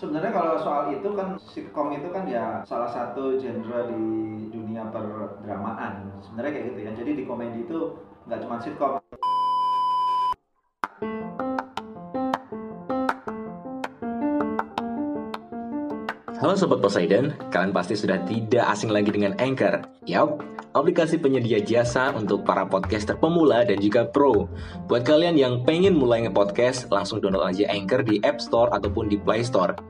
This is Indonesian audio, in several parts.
Sebenarnya kalau soal itu kan sitkom itu kan ya salah satu genre di dunia perdramaan. Sebenarnya kayak gitu ya. Jadi di komedi itu nggak cuma sitkom. Halo Sobat Poseidon, kalian pasti sudah tidak asing lagi dengan Anchor. Yap, aplikasi penyedia jasa untuk para podcaster pemula dan juga pro. Buat kalian yang pengen mulai nge-podcast, langsung download aja Anchor di App Store ataupun di Play Store.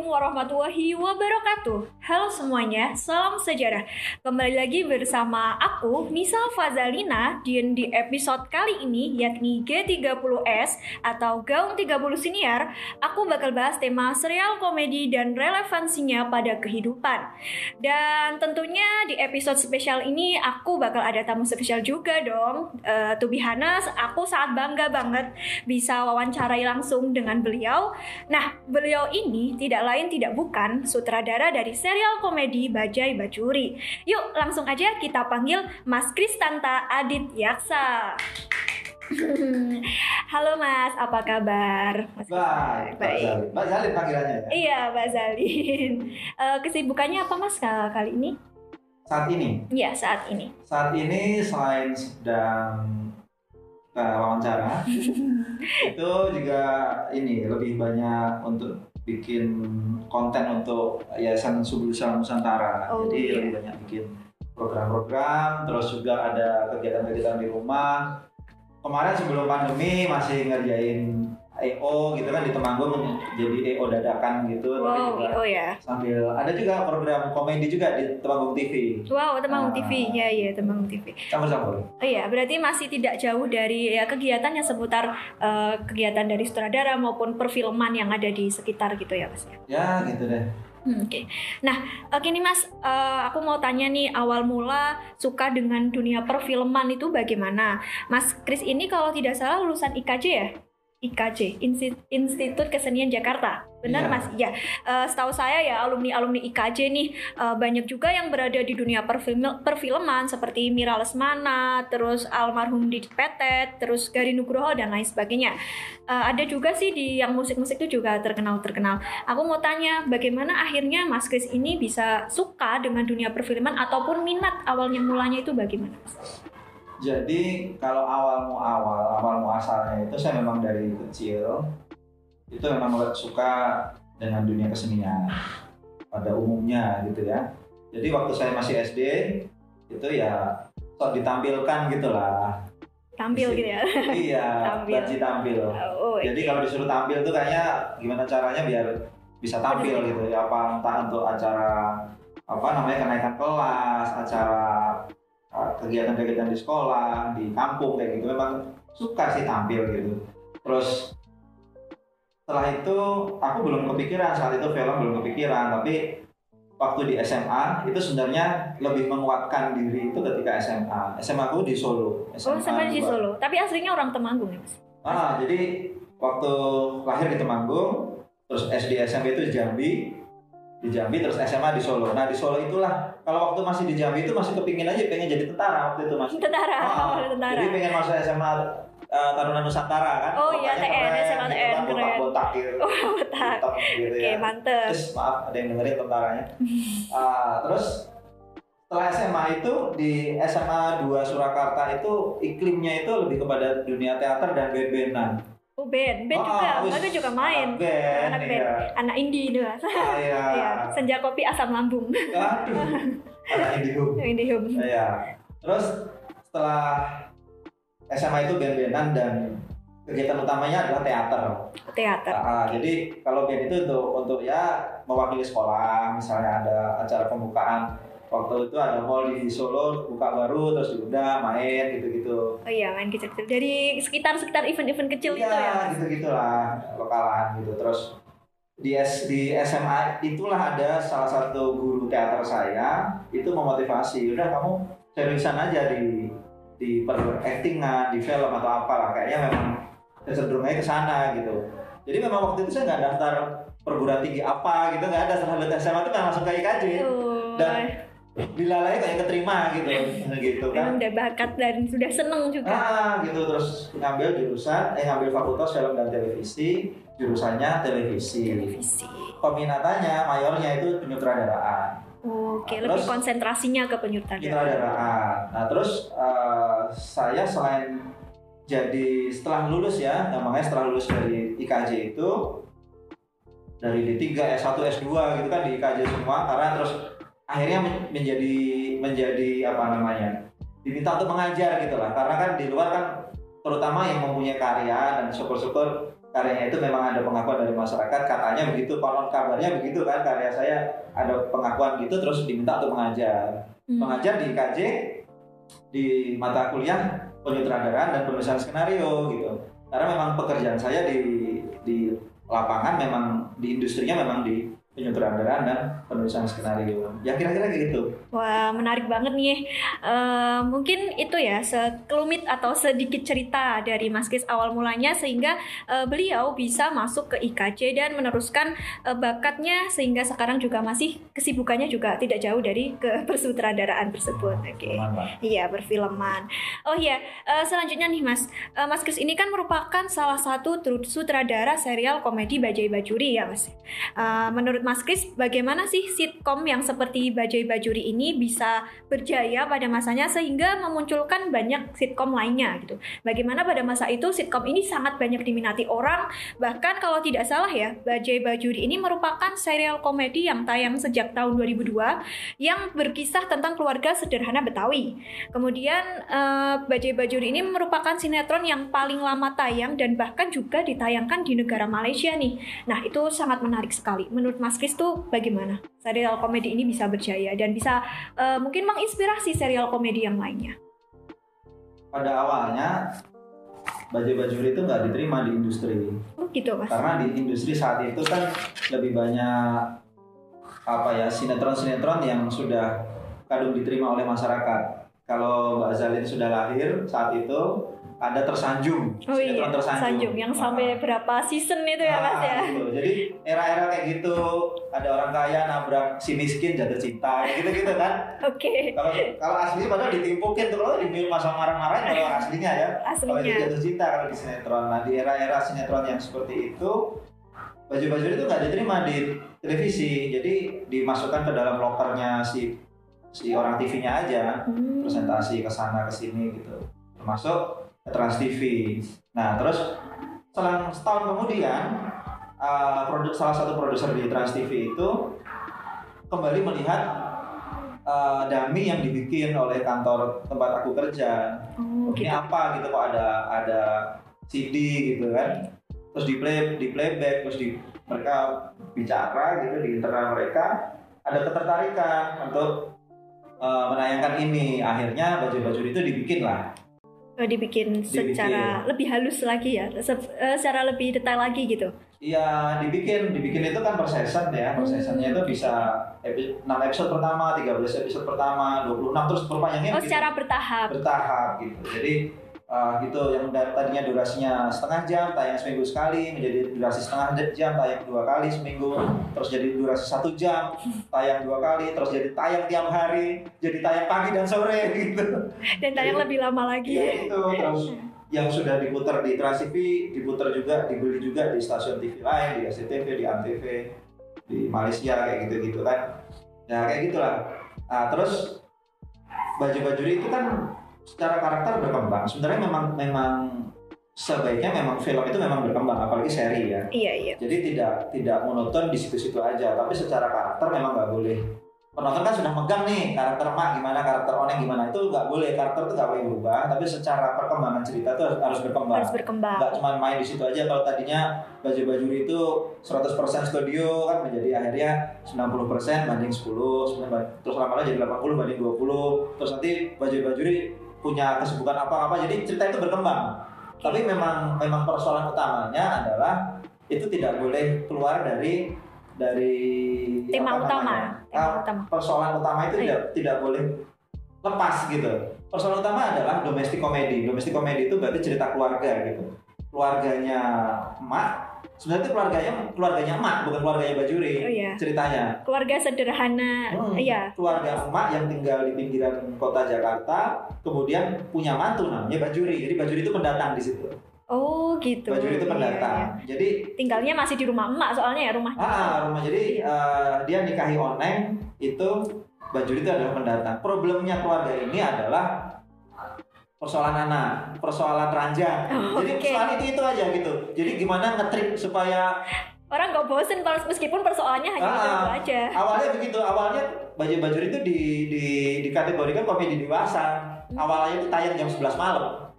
Assalamualaikum warahmatullahi wabarakatuh. Halo semuanya, salam sejarah. Kembali lagi bersama aku, Nisa Fazalina di, di episode kali ini yakni G30S atau Gaung 30 Siniar. Aku bakal bahas tema serial komedi dan relevansinya pada kehidupan. Dan tentunya di episode spesial ini aku bakal ada tamu spesial juga dong. Uh, To be honest, aku sangat bangga banget bisa wawancarai langsung dengan beliau. Nah, beliau ini tidak lain tidak bukan sutradara dari serial komedi Bajai Bajuri. Yuk, langsung aja kita panggil Mas Kristanta Adit Yaksa. Halo Mas, apa kabar? Mas Baik, Mbak Zalin. Mbak Zalin panggilannya ya. Iya, Mbak Zalin. Eh, kesibukannya apa Mas kal- kali ini? Saat ini, Iya, saat ini. saat ini selain sedang uh, wawancara, itu juga ini lebih banyak untuk bikin konten untuk Yayasan Subul Salam Nusantara. Oh, Jadi iya. lebih banyak bikin program-program, terus juga ada kegiatan-kegiatan di rumah. Kemarin sebelum pandemi masih ngerjain EO gitu kan di Temanggung jadi EO dadakan gitu. tapi Wow, juga oh ya. sambil ada juga program komedi juga di Temanggung TV. Wow, Temanggung Ah. TV. Iya, iya, Temanggung TV. Campur-campur. Oh iya, berarti masih tidak jauh dari ya kegiatan yang seputar eh, kegiatan dari sutradara maupun perfilman yang ada di sekitar gitu ya, Mas. Ya gitu deh. Hmm, Oke. Nah, oke nih Mas, eh, aku mau tanya nih awal mula suka dengan dunia perfilman itu bagaimana? Mas Kris ini kalau tidak salah lulusan IKJ ya? IKJ, Insti- Institut Kesenian Jakarta. Benar Iya. Mas? Ya. Eh, setahu saya ya alumni-alumni IKJ nih eh, banyak juga yang berada di dunia perfilm- perfilman seperti Mira Lesmana, terus almarhum Didi Petet, terus Gari Nugroho dan lain sebagainya. Eh, ada juga sih di yang musik-musik itu juga terkenal-terkenal. Aku mau tanya, bagaimana akhirnya Mas Kris ini bisa suka dengan dunia perfilman ataupun minat awalnya mulanya itu bagaimana? Jadi kalau awal mu awal, awal mu asalnya itu saya memang dari kecil itu memang suka dengan dunia kesenian pada umumnya gitu ya. Jadi waktu saya masih SD itu ya sok ditampilkan gitulah. Tampil gitu ya? iya, Tampil. tampil. Oh, Jadi kalau disuruh tampil tuh kayaknya gimana caranya biar bisa tampil gitu ya apa entah untuk acara apa namanya kenaikan kelas, acara kegiatan-kegiatan di sekolah, di kampung kayak gitu memang suka sih tampil gitu. Terus setelah itu aku belum kepikiran saat itu film belum kepikiran tapi waktu di SMA itu sebenarnya lebih menguatkan diri itu ketika SMA. SMA aku di Solo. oh sama di. Solo. Tapi aslinya orang Temanggung ya Mas? Ah, jadi waktu lahir di Temanggung, terus SD SMP itu di Jambi, di Jambi terus SMA di Solo. Nah di Solo itulah kalau waktu masih di Jambi itu masih kepingin aja pengen jadi tentara waktu itu masih. Tentara, awal tentara. Jadi pengen masuk SMA uh, Taruna Nusantara kan? Oh iya, TN, keren, SMA gitu TN, kan, keren. botak-botak gitu. Oh, betul. Top gitu Oke, ya. mantep. Terus maaf ada yang dengerin tentaranya. Ah, terus setelah SMA itu di SMA 2 Surakarta itu iklimnya itu lebih kepada dunia teater dan band-bandan. Oh, band. Band Ah, juga. wis, Aku juga main. anak band, Anak band. iya. Anak indie itu. Ah, iya. Iya, senja kopi asam lambung. Aduh. Anak Indihome. Indihome. Iya. Terus setelah SMA itu band-bandan dan kegiatan utamanya adalah teater. Teater. Ah, jadi kalau band itu untuk untuk ya mewakili sekolah, misalnya ada acara pembukaan waktu itu ada mall di Solo buka baru terus diundang main gitu-gitu. Oh iya, main kecil-kecil. Dari sekitar-sekitar event-event kecil itu ya. Iya, Mas? gitu-gitulah lokalan gitu. Terus di S, di SMA itulah ada salah satu guru teater saya itu memotivasi, udah kamu seriusan aja di di actingan, di film atau apalah kayaknya memang cenderungnya ke sana gitu. Jadi memang waktu itu saya nggak daftar perguruan tinggi apa gitu nggak ada setelah SMA itu memang langsung ke IKJ dan dilalai kayak keterima gitu gitu kan. Memang udah bakat dan sudah seneng juga. Ah gitu terus ngambil jurusan eh ngambil fakultas film dan televisi jurusannya televisi. Televisi. Peminatannya mayornya itu penyutradaraan. Oke, Nah, lebih terus- konsentrasinya ke penyutradaraan. Penyutradaraan. Nah terus eh, saya selain jadi setelah lulus ya, namanya setelah lulus dari IKJ itu dari D3, S1, S2 gitu kan di IKJ semua karena terus akhirnya men- menjadi menjadi apa namanya diminta untuk mengajar gitu lah. Karena kan di luar kan terutama yang mempunyai karya dan syukur-syukur karyanya itu memang ada pengakuan dari masyarakat. Katanya begitu konon kabarnya begitu kan karya saya ada pengakuan gitu terus diminta untuk mengajar. Hmm. mengajar di IKJ di mata kuliah penyutradaraan dan penulisan skenario gitu. Karena memang pekerjaan saya di di lapangan memang di industrinya memang di penyutradaraan dan penulisan skenario ya kira-kira gitu Wah, menarik banget nih. Eh, mungkin itu ya sekelumit atau sedikit cerita dari Mas Kris awal mulanya sehingga eh, beliau bisa masuk ke IKJ dan meneruskan eh, bakatnya sehingga sekarang juga masih kesibukannya juga tidak jauh dari ke persutradaraan tersebut. Oke. Teman, Pak. Iya, perfilman. Oh iya, eh, selanjutnya nih Mas. Eh, Mas Kris ini kan merupakan salah satu sutradara serial komedi Bajai Bajuri ya Mas. Eh, menurut Mas Kris, bagaimana sih sitkom yang seperti Bajai Bajuri ini bisa berjaya pada masanya sehingga memunculkan banyak sitkom lainnya gitu. Bagaimana pada masa itu sitkom ini sangat banyak diminati orang, bahkan kalau tidak salah ya, Bajai Bajuri ini merupakan serial komedi yang tayang sejak tahun 2002 yang berkisah tentang keluarga sederhana Betawi. Kemudian eh, Bajai Bajuri ini merupakan sinetron yang paling lama tayang dan bahkan juga ditayangkan di negara Malaysia nih. Nah itu sangat menarik sekali. Menurut Mas Kris tuh bagaimana serial komedi ini bisa berjaya dan bisa eh, mungkin menginspirasi serial komedi yang lainnya? pada awalnya baju bajuri itu nggak diterima di industri Oh gitu Mas. karena di industri saat itu kan lebih banyak apa ya sinetron-sinetron yang sudah kadung diterima oleh masyarakat. Kalau Mbak Zalin sudah lahir saat itu ada tersanjung, Oh iya, sinetron tersanjung, Sanjung yang sampai berapa season itu ya Mas ya? Ah. Jadi era-era kayak gitu ada orang kaya nabrak si miskin jatuh cinta, gitu-gitu kan. Oke. Kalau kalau asli padahal ditimpukin tuh kalau di film masa marah-marah kalau aslinya ya. Kalau itu Aslinya. jatuh cinta kalau di sinetron. Nah di era-era sinetron yang seperti itu baju-baju itu nggak diterima di televisi, jadi dimasukkan ke dalam lokernya si si orang TV-nya aja, Hmm. presentasi ke sana ke sini gitu, termasuk Trans TV. Nah terus selang setahun kemudian uh, produk salah satu produser di Trans TV itu kembali melihat uh, dami yang dibikin oleh kantor tempat aku kerja Oh, ini gitu. apa gitu kok ada ada CD gitu kan terus di play di playback terus di mereka bicara gitu di internal mereka ada ketertarikan untuk uh, menayangkan ini akhirnya baju-baju itu dibikin lah Oh, dibikin Dibikin. secara lebih halus lagi ya, se- eh, secara lebih detail lagi gitu. Iya dibikin dibikin itu kan per season ya per Hmm. seasonnya itu bisa epi- 6 episode pertama 13 episode pertama 26 terus perpanjangnya Oh, begitu. secara bertahap. bertahap gitu. Jadi uh, gitu yang tadinya durasinya setengah jam tayang seminggu sekali menjadi durasi setengah jam tayang dua kali seminggu terus jadi durasi satu jam tayang dua kali terus jadi tayang tiap hari jadi tayang pagi dan sore gitu. Dan tayang lebih lama lagi. Ya itu terus yang sudah diputar di Trans TV diputar juga dibeli juga di stasiun TV lain di SCTV di Antv di Malaysia kayak gitu-gitu kan. Ya kayak gitulah. Nah terus baju-baju itu kan secara karakter berkembang. Sebenarnya memang memang sebaiknya memang film itu memang berkembang apalagi seri ya. Iya, iya. jadi tidak tidak monoton di situ-situ aja tapi secara karakter memang nggak boleh penonton kan sudah megang nih karakter emak gimana karakter oneng gimana. Itu nggak boleh karakter itu nggak boleh berubah tapi secara perkembangan cerita itu harus, berkembang. Harus berkembang. nggak cuma main di situ aja. Kalau tadinya baju bajuri itu 100% studio kan menjadi akhirnya 90% banding 10 kemudian ba- terus lama-lama jadi 80 banding 20 terus nanti baju bajuri punya kesibukan apa-apa. Jadi cerita itu berkembang. Tapi memang memang persoalan utamanya adalah itu tidak boleh keluar dari dari Tema utama. namanya, Tema utama. persoalan utama itu Iya. tidak tidak boleh lepas gitu. Persoalan utama adalah domestic comedy. Domestic comedy itu berarti cerita keluarga gitu. Keluarganya emak, sebenarnya itu keluarganya keluarganya emak bukan keluarganya Bajuri. Oh iya. Ceritanya. Keluarga sederhana. Hmm, Iya. Keluarga emak yang tinggal di pinggiran kota Jakarta, kemudian punya mantu namanya Bajuri. Jadi Bajuri itu pendatang di situ. Oh gitu. Bajuri itu Iya, pendatang. iya. Jadi Tinggalnya masih di rumah emak soalnya ya rumah. Ah, rumah jadi eh, dia nikahi oneng itu Bajuri itu adalah pendatang. Problemnya keluarga ini adalah persoalan anak, persoalan ranjang. Oh, jadi oke. persoalan itu itu aja gitu. Jadi gimana ngetrik supaya Orang nggak bosen meskipun persoalannya hanya Ah, itu aja. awalnya begitu. Awalnya Baju Bajuri itu di di dikategorikan komedi dewasa. Awalnya itu tayang jam 11 malam.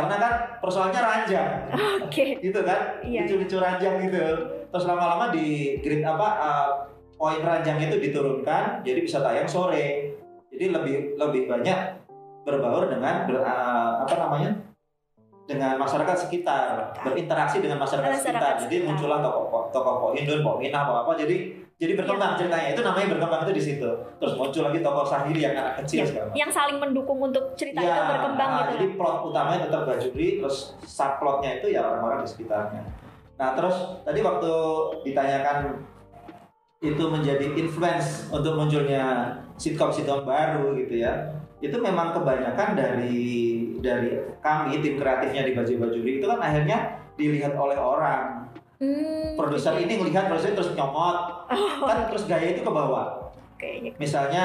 Karena kan persoalannya ranjang. Oke. gitu kan Iya. lucu-lucu ranjang gitu terus lama-lama di grid apa uh, poin ranjang itu diturunkan jadi bisa tayang sore jadi lebih lebih banyak berbaur dengan ber- uh, apa namanya dengan masyarakat sekitar berinteraksi dengan masyarakat, Masyarakat sekitar jadi sekitar. muncullah tokoh tokoh Pohindun Pohinah apa apa jadi jadi berkembang Iya. ceritanya itu namanya berkembang itu di situ terus muncul lagi tokoh Sahiri yang anak kecil Ya, segala macam. yang saling mendukung untuk cerita Iya, itu berkembang nah, gitu. Jadi plot utamanya tetap Bajuri, terus subplotnya itu ya orang-orang di sekitarnya. Nah terus tadi waktu ditanyakan itu menjadi influence untuk munculnya sitcom-sitcom baru gitu ya, itu memang kebanyakan dari dari kami tim kreatifnya di Baju Bajuri itu kan akhirnya dilihat oleh orang. Hmm, Produser oke. ini melihat produser terus nyomot, Oh, kan terus gaya itu ke bawah. kayaknya. Misalnya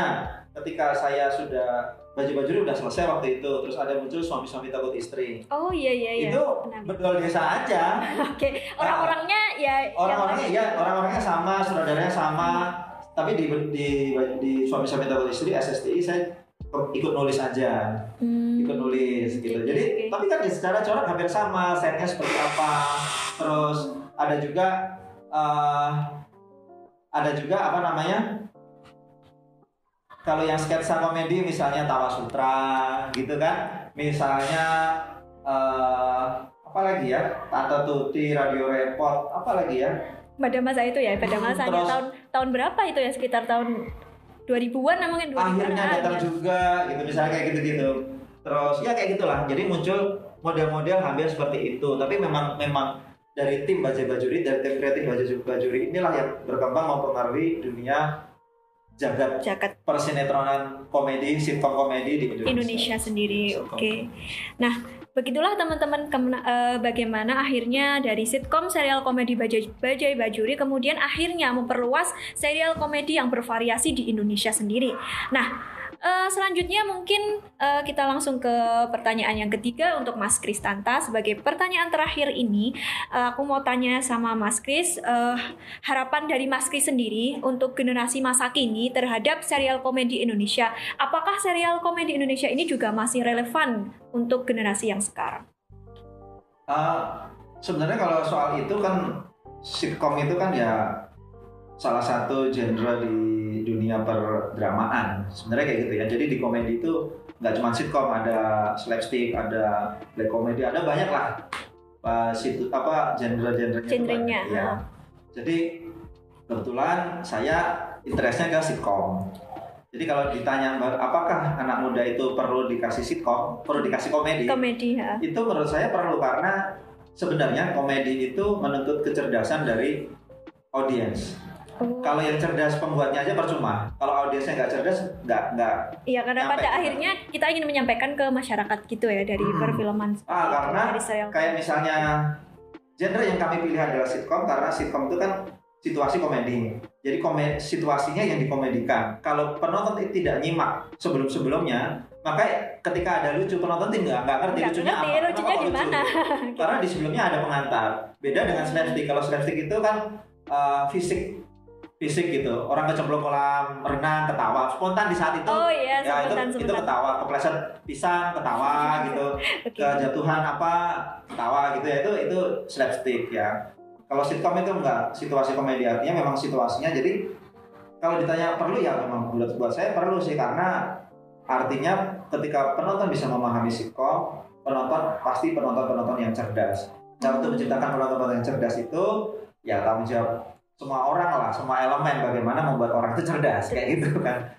ketika saya sudah baju baju udah selesai waktu itu, terus ada muncul suami-suami takut istri. Oh iya iya iya. Itu betul desa aja. Oke, orang-orangnya ya Orang-orangnya ya, orang-orangnya sama, sutradaranya sama. Tapi di di di suami-suami takut istri SSTI saya ikut nulis aja, Hmm, ikut nulis gitu. Oke, Jadi oke. tapi kan secara corak hampir sama, setnya seperti apa. Terus ada juga eh, ada juga apa namanya? Kalau yang sketsa komedi misalnya Tawa Sutra gitu kan, misalnya eh, apa lagi ya, Tante Tuti, Radio Repot, apa lagi ya? pada masa itu ya, pada Hmm, masanya terus- tahun tahun berapa itu ya sekitar tahun 2000-an nah, mungkin 2000-an. Akhirnya datang ya. juga gitu, misalnya kayak gitu-gitu. Terus ya kayak gitulah. Jadi muncul model-model hampir seperti itu. Tapi memang memang dari tim Baja Bajuri, dari tim kreatif Baja Bajuri inilah yang berkembang mempengaruhi dunia jagat Jakat persinetronan komedi, sitcom komedi di Indonesia. Indonesia sendiri. Oke. Nah, begitulah teman-teman eh, bagaimana akhirnya dari sitkom serial komedi Bajai, Bajai Bajuri kemudian akhirnya memperluas serial komedi yang bervariasi di Indonesia sendiri. Nah, eh, selanjutnya mungkin eh, kita langsung ke pertanyaan yang ketiga untuk Mas Kristanta sebagai pertanyaan terakhir ini eh, aku mau tanya sama Mas Kris eh, harapan dari Mas Kris sendiri untuk generasi masa kini terhadap serial komedi Indonesia apakah serial komedi Indonesia ini juga masih relevan untuk generasi yang sekarang? Ah, sebenarnya kalau soal itu kan sitcom itu kan ya salah satu genre di dunia perdramaan sebenarnya kayak gitu ya jadi di komedi itu nggak cuma sitcom ada slapstick ada black comedy ada banyak lah uh, situ apa genre-genrenya itu Genrenya, ya. jadi kebetulan saya interestnya ke sitcom jadi kalau ditanya apakah anak muda itu perlu dikasih sitcom perlu dikasih komedi Komedi ya. itu menurut saya perlu karena sebenarnya komedi itu menuntut kecerdasan dari audiens. Oh. Kalau yang cerdas pembuatnya aja percuma. Kalau audiensnya nggak cerdas, nggak nggak. Iya karena Nyampe pada gitu. akhirnya kita ingin menyampaikan ke masyarakat gitu ya dari Hmm. perfilman Ah, karena dari serial Kayak misalnya genre yang kami pilih adalah sitcom karena sitcom itu kan situasi komedi. Jadi komedi, situasinya yang dikomedikan. Kalau penonton itu tidak nyimak sebelum-sebelumnya, maka ketika ada lucu penonton tidak nggak ngerti Nggak lucunya ngerti, apa. lucunya di mana? Karena di sebelumnya ada pengantar. Beda dengan slapstick. Kalau slapstick itu kan uh, fisik fisik gitu. Orang kecemplung kolam renang ketawa. Spontan di saat itu. Oh iya, ya itu sebutan itu ketawa. Kepleset pisang ketawa gitu. Oke. kejatuhan apa ketawa gitu ya. Itu itu slapstick ya. Kalau sitcom itu enggak. Situasi komedi artinya memang situasinya. Jadi kalau ditanya perlu ya memang buat buat saya perlu sih. Karena artinya ketika penonton bisa memahami sitcom penonton pasti penonton penonton yang cerdas. Cara untuk menciptakan penonton penonton yang cerdas itu ya tanggung jawab semua orang lah semua elemen bagaimana membuat orang itu cerdas kayak gitu kan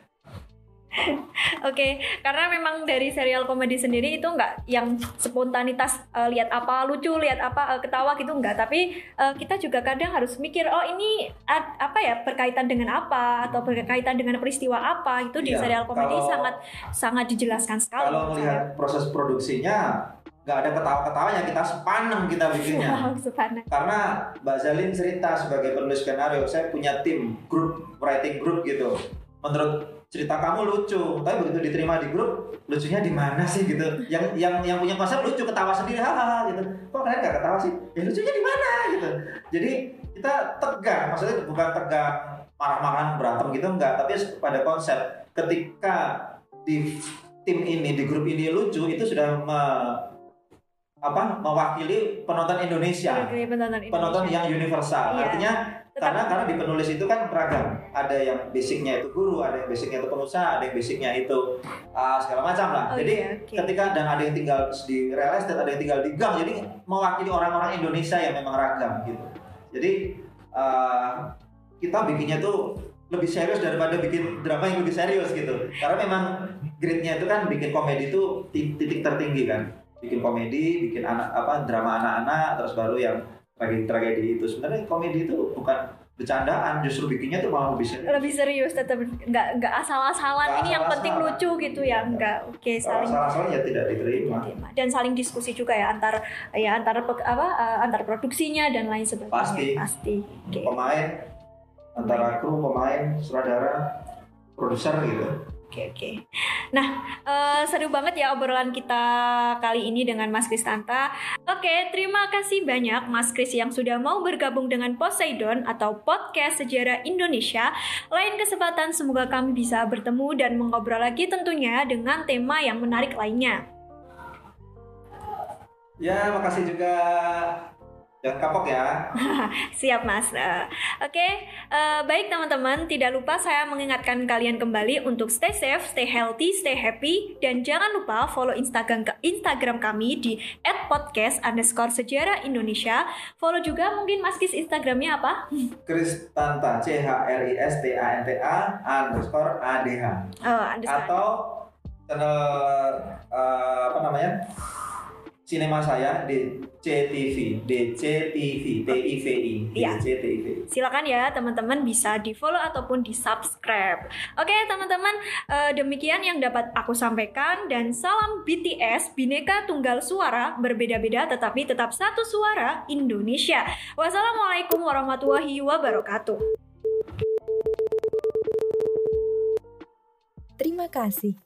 Oke, karena memang dari serial komedi sendiri itu nggak yang spontanitas eh, lihat apa lucu, lihat apa eh, ketawa gitu nggak. Tapi eh, kita juga kadang harus mikir, oh ini ad- apa ya berkaitan dengan apa atau berkaitan dengan peristiwa apa itu di Iya, serial komedi kalau- sangat sangat dijelaskan sekali. kalau melihat proses produksinya nggak ada ketawa-ketawanya kita sepanem kita bikinnya. Subhanallah. karena Mbak Zalin cerita sebagai penulis skenario saya punya tim grup writing group gitu. Menurut cerita kamu lucu tapi begitu diterima di grup lucunya di mana sih? gitu. Yang yang yang punya konsep lucu ketawa sendiri hahaha gitu. Kok kalian nggak ketawa sih? Ya lucunya di mana? gitu. Jadi kita tegang maksudnya bukan tegang marah-marahan berantem gitu enggak tapi pada konsep ketika di tim ini di grup ini lucu itu sudah me- apa mewakili penonton Indonesia. Penonton Indonesia. penonton yang universal. Iya. artinya Tetap- karena karena di penulis itu kan beragam. Ada yang basicnya itu guru ada yang basicnya itu pengusaha ada yang basicnya itu uh, segala macam lah. Oh, jadi iya, oke. ketika dan ada yang tinggal di real estate ada yang tinggal di gang jadi mewakili orang-orang Indonesia yang memang ragam gitu. Jadi uh, kita bikinnya tuh lebih serius daripada bikin drama yang lebih serius gitu. Karena memang grade-nya itu kan bikin komedi itu ti- titik tertinggi kan bikin komedi bikin anak apa drama anak-anak terus baru yang tragedi tragedi itu. Sebenarnya komedi itu bukan bercandaan justru bikinnya tuh malah lebih serius. Lebih serius tetap nggak nggak asal-asalan. Ini yang penting asal-asalan. lucu gitu ya nggak oke kalau saling salah-salah ya tidak diterima. diterima. dan saling diskusi juga ya antar ya antar apa eh, antar produksinya dan lain sebagainya. Pasti. pasti oke. Pemain antara kru pemain sutradara produser gitu oke oke. Nah eh, seru banget ya obrolan kita kali ini dengan Mas Kristanta. Oke terima kasih banyak Mas Kris yang sudah mau bergabung dengan Poseidon atau podcast sejarah Indonesia. Lain kesempatan semoga kami bisa bertemu dan mengobrol lagi tentunya dengan tema yang menarik lainnya. Ya makasih juga jangan kapok ya Siap mas. Eh, Oke, eh, baik teman-teman. Tidak lupa saya mengingatkan kalian kembali untuk stay safe, stay healthy, stay happy, dan jangan lupa follow Instagram Instagram kami di @podcast underscore sejarah Indonesia. Follow juga mungkin Mas Kis Instagramnya apa? Kristanta C H R I S T A N T A underscore A D H Oh, underscore. atau channel eh, apa namanya sinema saya di CTV DCTV TIVI Iya. DCTV Silakan ya teman-teman bisa di follow ataupun di subscribe. Oke teman-teman eh, demikian yang dapat aku sampaikan dan salam BTS Bineka Tunggal Suara berbeda-beda tetapi tetap satu suara Indonesia. Wassalamualaikum warahmatullahi wabarakatuh. Terima kasih